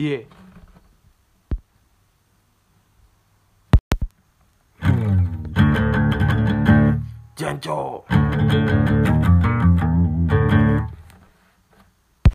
예. 짠ጮ.